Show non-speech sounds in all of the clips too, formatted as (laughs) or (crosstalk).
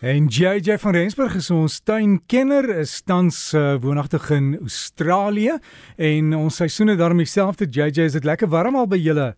En JJ van Rensburg is ons tuinkenner, is tans uh, woonagtig in Australië en ons seisoene daarmee dieselfde. JJ, is dit lekker warm al by julle?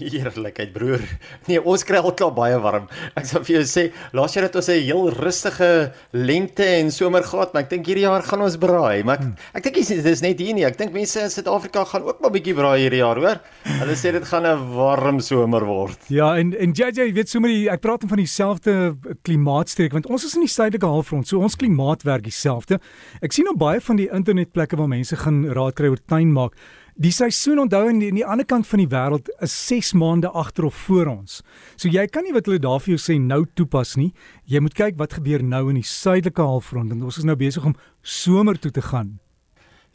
Heerlikheid broer. Nee, ons kry al klaar baie warm. Ek sal vir jou sê, laas jaar het ons 'n heel rustige lente en somer gehad, maar ek dink hierdie jaar gaan ons braai. Maar ek, hmm. ek dink dit is net hier nie. Ek dink mense in Suid-Afrika gaan ook maar bietjie braai hierdie jaar, hoor. Hulle sê dit gaan 'n warm somer word. Ja, en en JJ, weet sommer ek praat van dieselfde klimaatstreek want ons is in die suidelike halfrond, so ons klimaat werk dieselfde. Ek sien op baie van die internetplekke waar mense gaan raad kry oor tuin maak. Die seisoen onthou aan die, die ander kant van die wêreld is 6 maande agter of voor ons. So jy kan nie wat hulle daar vir jou sê nou toepas nie. Jy moet kyk wat gebeur nou in die suidelike halfrond en ons is nou besig om somer toe te gaan.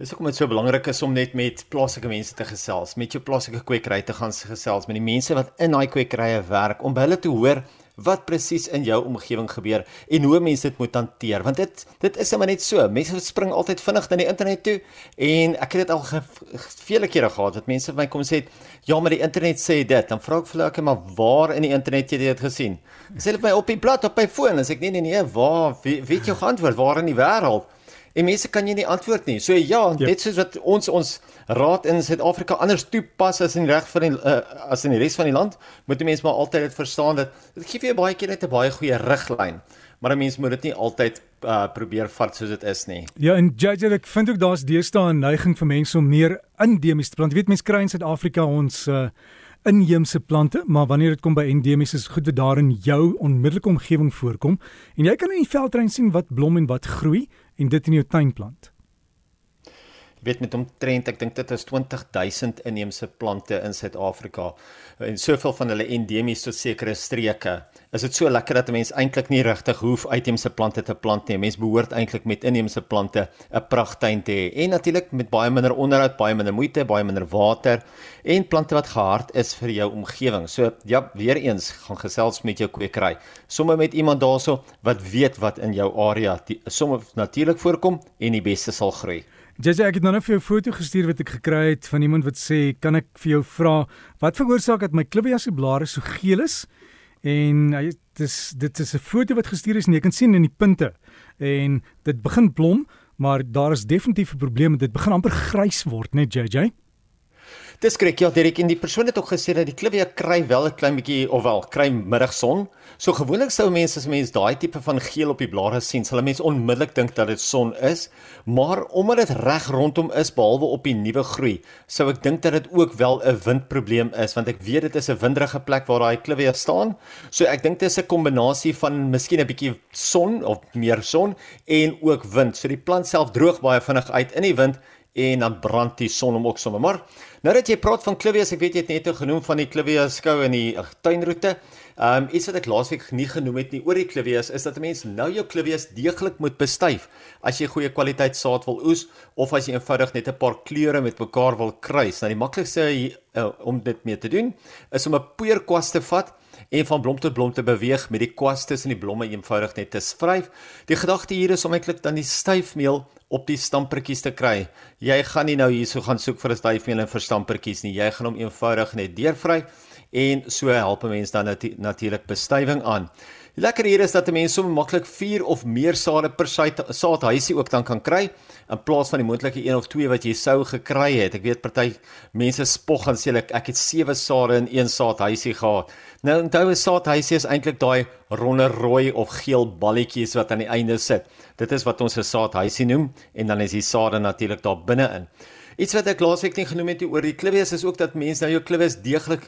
Dis hoekom dit so belangrik is om net met plaaslike mense te gesels, met jou plaaslike kwekery te gaan gesels, met die mense wat in daai kwekerye werk om by hulle te hoor wat presies in jou omgewing gebeur en hoe mense dit moet hanteer. Want dit dit is net so. Mense spring altyd vinnig na die internet toe en ek het dit al vele kere gehad dat mense vir my kom sê ja maar die internet sê dit. Dan vra ek vir hulle maar waar in die internet jy dit gesien? Sê hulle my op die blad op my foon. As ek nee nee nee waar weet jy geantwoord waar in die wêreld En mense kan jy nie antwoord nie. So ja, yep. Ja. net soos wat ons ons raad in Suid-Afrika anders toepas as in reg van die uh, as in die res van die land, moet mense maar altyd dit verstaan dat dit gee vir jou baie keer net 'n baie goeie riglyn. Maar 'n mens moet dit nie altyd uh, probeer vat soos dit is nie. Ja, en JJ, ek vind ook daar's deesdae 'n neiging vir mense om meer endemies te plant. Jy weet mense kry in Suid-Afrika ons uh, inheemse plante, maar wanneer dit kom by endemies is goed wat daar in jou onmiddellike omgewing voorkom en jy kan in die veldrein sien wat blom en wat groei en dit in jou tuin plant. Weet met omtrent ek dink dit is 20000 inheemse plante in Suid-Afrika en soveel van hulle endemies tot sekere streke. Is dit so lekker dat 'n mens eintlik nie regtig hoef uitheemse plante te plant nie. 'n Mens behoort eintlik met inheemse plante 'n pragtuin te hê en natuurlik met baie minder onderhoud, baie minder moeite, baie minder water en plante wat gehard is vir jou omgewing. So ja, weer eens gaan gesels met jou kwekery. Sommige met iemand daarso wat weet wat in jou area sommige natuurlik voorkom en die beste sal groei. JJ, ek het nou net vir jou foto gestuur wat ek gekry het van iemand wat sê, "Kan ek vir jou vra wat veroorsaak dat my klippies se blare so geel is?" En hy dis dit is 'n foto wat gestuur is en jy kan sien in die punte en dit begin blom, maar daar is definitief 'n probleem, dit begin amper grys word, net JJ. Dis skrik ja, Derek en die persoon het ook gesê dat die klipie kry wel 'n klein bietjie of wel kry middagson. So gewoonlik sou mense as mense daai tipe van geel op die blare sien, sal mense onmiddellik dink dat dit son is, maar omdat dit reg rondom is behalwe op die nuwe groei, sou ek dink dat dit ook wel 'n windprobleem is want ek weet dit is 'n winderige plek waar daai klipie staan. So ek dink dit is 'n kombinasie van miskien 'n bietjie son of meer son en ook wind. So die plant self droog baie vinnig uit in die wind en dan brand die son hom ook sommer. Maar nou dat jy praat van Clivias, ek weet jy het net genoem van die Clivias skou in die tuinroete. Ehm um, iets wat ek laasweek nie genoem het nie oor die Clivias is dat 'n mens nou jou Clivias deeglik moet bestuif as jy goeie kwaliteit saad wil oes of as jy eenvoudig net 'n paar kleure met mekaar wil kruis. Nou die maklikste uh, om dit mee te doen is om 'n poeierkwas te vat en van blom tot blom te beweeg met die kwas tussen die blomme eenvoudig net te skryf. Die gedagte hier is om eintlik dan die styfmeel op die stampertjies te kry. Jy gaan nie nou hierso gaan soek vir 'n styfmeel en vir stampertjies nie. Jy gaan hom eenvoudig net deurvry en so help 'n mens dan natu natuurlik bestuiving aan. Lekker hier is dat 'n mens sommer maklik 4 of meer sade per saadhuisie ook dan kan kry in plaas van die moontlike 1 of 2 wat jy sou gekry het. Ek weet party mense spog en sê ek ek het 7 sade in een saadhuisie gehad. Nou onthou 'n saadhuisie is eintlik daai ronde rooi of geel balletjies wat aan die einde sit. Dit is wat ons 'n saadhuisie noem en dan is die sade natuurlik daar binne-in. Iets wat ek laasweek nie genoem het oor die kliwes is ook dat mense nou jou kliwes deeglik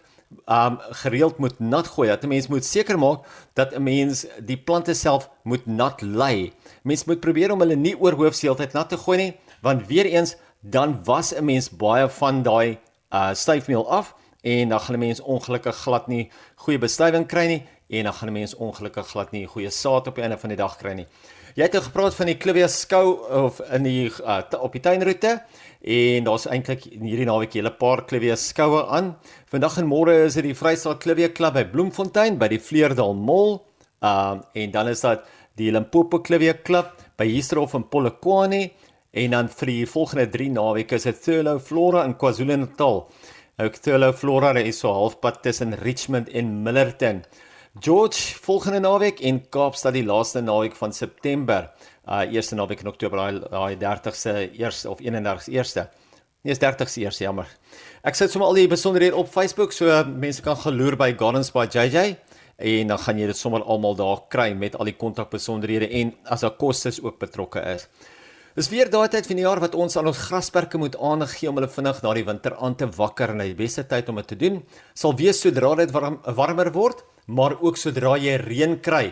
um gereeld moet nat gooi. Dat 'n mens moet seker maak dat 'n mens die plante self moet nat lê. Mens moet probeer om hulle nie oor hoofseeltyd nat te gooi nie, want weer eens dan was 'n mens baie van daai uh styfmeel af en dan gaan 'n mens ongelukkig glad nie goeie bestuiving kry nie en dan gaan 'n mens ongelukkig glad nie goeie saad op die einde van die dag kry nie. Jy het gepraat van die Clivia skou of in die uh, op die tuinroete en daar's eintlik hierdie naweek 'n hele paar Clivia skoue aan. Vandag en môre is dit die Vrystaat Clivia Klub by Bloemfontein by die Vleerdal Mall. Um en dan is dit die Limpopo Clivia Klub by Histerhof in Polokwane en dan vir die volgende 3 naweke is dit Thurlow Flora in KwaZulu-Natal. Ook Thurlow Flora is so halfpad tussen Richmond en Millerton. George volgende naweek en Kaapstad die laaste naweek van September. Uh eerste naweek in Oktober daai daai 30ste eerste of 31ste eerste. Nee, is 30ste eerste, jammer. Ek sit sommer al die besonderhede op Facebook so mense kan geloer by Gardens by JJ en dan gaan jy dit sommer almal daar kry met al die kontakbesonderhede en as daar kostes ook betrokke is. Dis weer daai tyd van die jaar wat ons aan ons grasperke moet aandag gee om hulle vinnig na die winter aan te wakker en die beste tyd om dit te doen sal wees sodra dit warm, warmer word, maar ook sodra jy reën kry.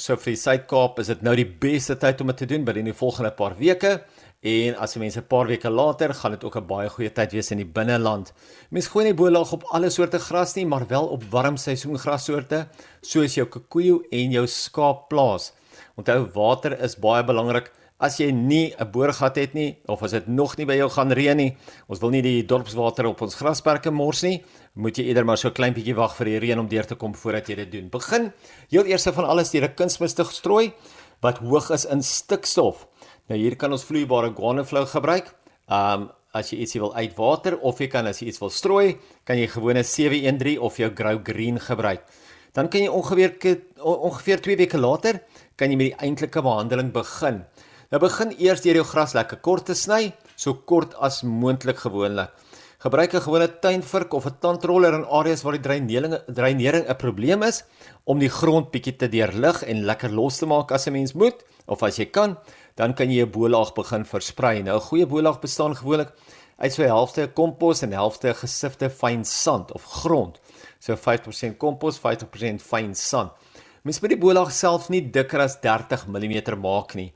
So vir die Suid-Kaap is dit nou die beste tyd om dit te doen binne die volgende paar weke. En as mense 'n paar weke later gaan dit ook 'n baie goeie tyd wees in die binneland. Mense gooi nie boelaag op alle soorte gras nie, maar wel op warm seisoengrassoorte soos jou kikoejo en jou skaapplaas. Onthou water is baie belangrik. As jy nie 'n boorgat het nie of as dit nog nie by jou gaan reën nie, ons wil nie die dorpswater op ons grasperke mors nie, moet jy eerder maar so klein bietjie wag vir die reën om deur te kom voordat jy dit doen. Begin heel eers van alles deur 'n kunsmis te strooi wat hoog is in stikstof. Nou hier kan ons vloeibare guanoflow gebruik. Um as jy ietsie wil uitwater of jy kan as jy iets wil strooi, kan jy gewone 713 of jou Grow Green gebruik. Dan kan jy ongeveer ongeveer 2 weke later kan jy met die eintlike behandeling begin. Nou begin eers deur jou gras lekker kort te sny, so kort as moontlik gewoonlik. Gebruik 'n gewone tuinvurk of 'n tandroller in areas waar die dreinering dreinering 'n probleem is om die grond bietjie te deurlig en lekker los te maak as 'n mens moet of as jy kan dan kan jy 'n bolaag begin versprei. Nou 'n goeie bolaag bestaan gewoonlik uit so 'n helfte kompos en helfte gesifte fyn sand of grond. So 5% kompos, 50% fyn sand. Mens moet die bolaag self nie dikker as 30 mm maak nie.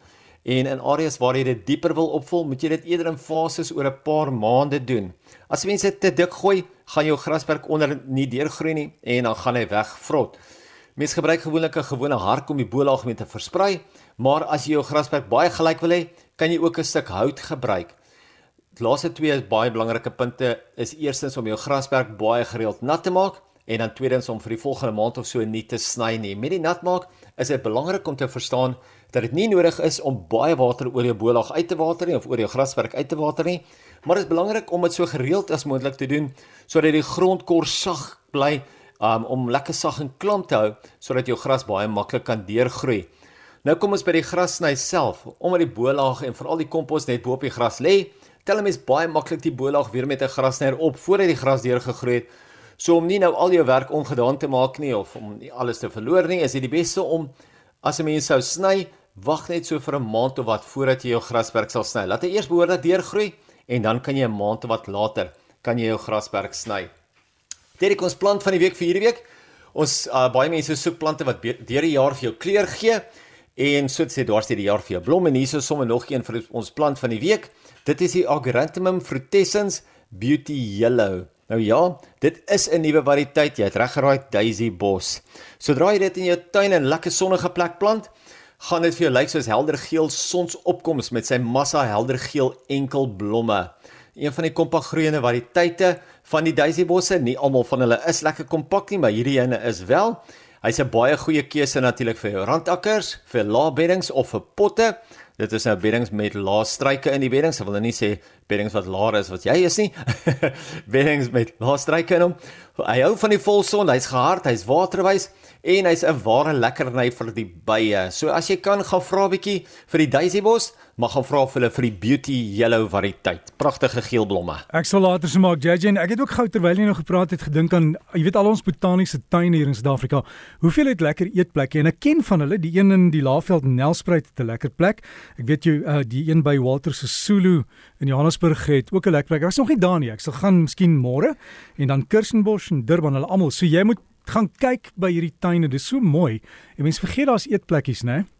En in areas waar jy dit dieper wil opvul, moet jy dit eerder in fases oor 'n paar maande doen. As mense te dik gooi, gaan jou grasperk onder nie deurgroei nie en dan gaan hy wegvrot. Mens gebruik gewoonlik 'n gewone hark om die bolaag mee te versprei, maar as jy jou grasperk baie gelyk wil hê, kan jy ook 'n stuk hout gebruik. Die laaste twee baie belangrike punte is eerstens om jou grasperk baie gereeld nat te maak en dan tweedens om vir die volgende maand of so nie te sny nie. Met die nat maak is dit belangrik om te verstaan dat dit nie nodig is om baie water oor jou bolaag uit te water nie of oor jou grasperk uit te water nie, maar dit is belangrik om dit so gereeld as moontlik te doen sodat die grondkors sag bly um, om lekker sag en klam te hou sodat jou gras baie maklik kan deurgroei. Nou kom ons by die grassny self. Omdat die bolaag en veral die kompos net bo op die gras lê, tel 'n mens baie maklik die bolaag weer met 'n grassnyer op voordat die gras deurgegroei het. So om nie nou al jou werk ongedaan te maak nie of om nie alles te verloor nie, is dit die beste om as 'n mens sou sny, wag net so vir 'n maand of wat voordat jy jou grasperk sal sny. Laat hy eers behoorlik deurgroei en dan kan jy 'n maand of wat later kan jy jou grasperk sny. Dit is ons plant van die week vir hierdie week. Ons uh, baie mense soek plante wat deur die jaar vir jou kleur gee en so sê dwars deur die jaar vir jou blom en hier is sommer nog een vir ons plant van die week. Dit is die Ageranthemum frutescens Beauty Yellow. Nou ja, dit is 'n nuwe variëteit. Jy het reg geraai, Daisy Bos. Sodra jy dit in jou tuin in 'n lekker sonnige plek plant, gaan dit vir jou lyk soos helder geel sonsopkoms met sy massa helder geel enkelblomme een van die kompakgroeiende variëteite van die daisy-bosse. Nie almal van hulle is lekker kompak nie, maar hierdie ene is wel. Hy's 'n baie goeie keuse natuurlik vir jou randakkers, vir lae beddings of vir potte. Dit is nou beddings met lae struike in die beddings. Ek wil nou nie sê beddings wat laer is wat jy is nie. (laughs) beddings met lae struike in hom. Hy hou van die volson, hy's gehard, hy's waterwys en hy's 'n ware lekkerny vir die bye. So as jy kan gaan vra bietjie vir die daisybos, mag gaan vra vir hulle vir die beauty yellow variëteit. Pragtige geel blomme. Ek sal later se maak JJ en ek het ook gou terwyl jy nog gepraat het gedink aan jy weet al ons botaniese tuine hier in Suid-Afrika. Hoeveel het lekker eetplekke en ek ken van hulle, die een in die Laagveld Nelspruit het 'n lekker plek. Ek weet jy uh, die een by Walter se Sulu in Johannesburg het ook 'n lekker plek. Ek was nog nie daar nie. Ek sal gaan miskien môre en dan Kirstenbosch en Durban, hulle almal. So jy moet gaan kyk by hierdie tuine. Dit is so mooi. En mense vergeet daar's eetplekkies, né? Nee?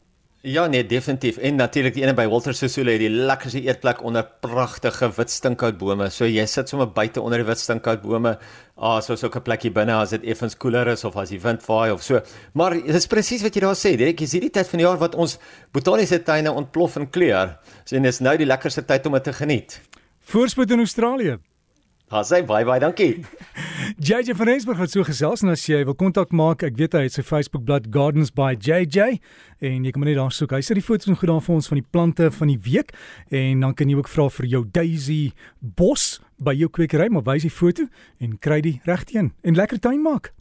Ja nee, definitief. En natuurlik die ene by Walter Sisulu het die lekkerste eetplek onder pragtige wit stinkhoutbome. So jy sit sommer buite onder die wit stinkhoutbome. Ah, so so 'n plekkie binne as dit effens koeler is of as die wind vaai of so. Maar dit is presies wat jy daar sê. Dit is hierdie tyd van die jaar wat ons botaniese tuine ontplof in kleur. So en dis nou die lekkerste tyd om dit te geniet. Voorspoed in Australië. Ha, sê bye bye, dankie. JJ van Rensburg het so gesels en as jy wil kontak maak, ek weet hy het sy Facebook bladsy Gardens by JJ en jy kan net daar soek. Hy sit die foto's en goed daar vir ons van die plante van die week en dan kan jy ook vra vir jou Daisy bos by jou kwekery, maar wys die foto en kry die regte een en lekker tuin maak.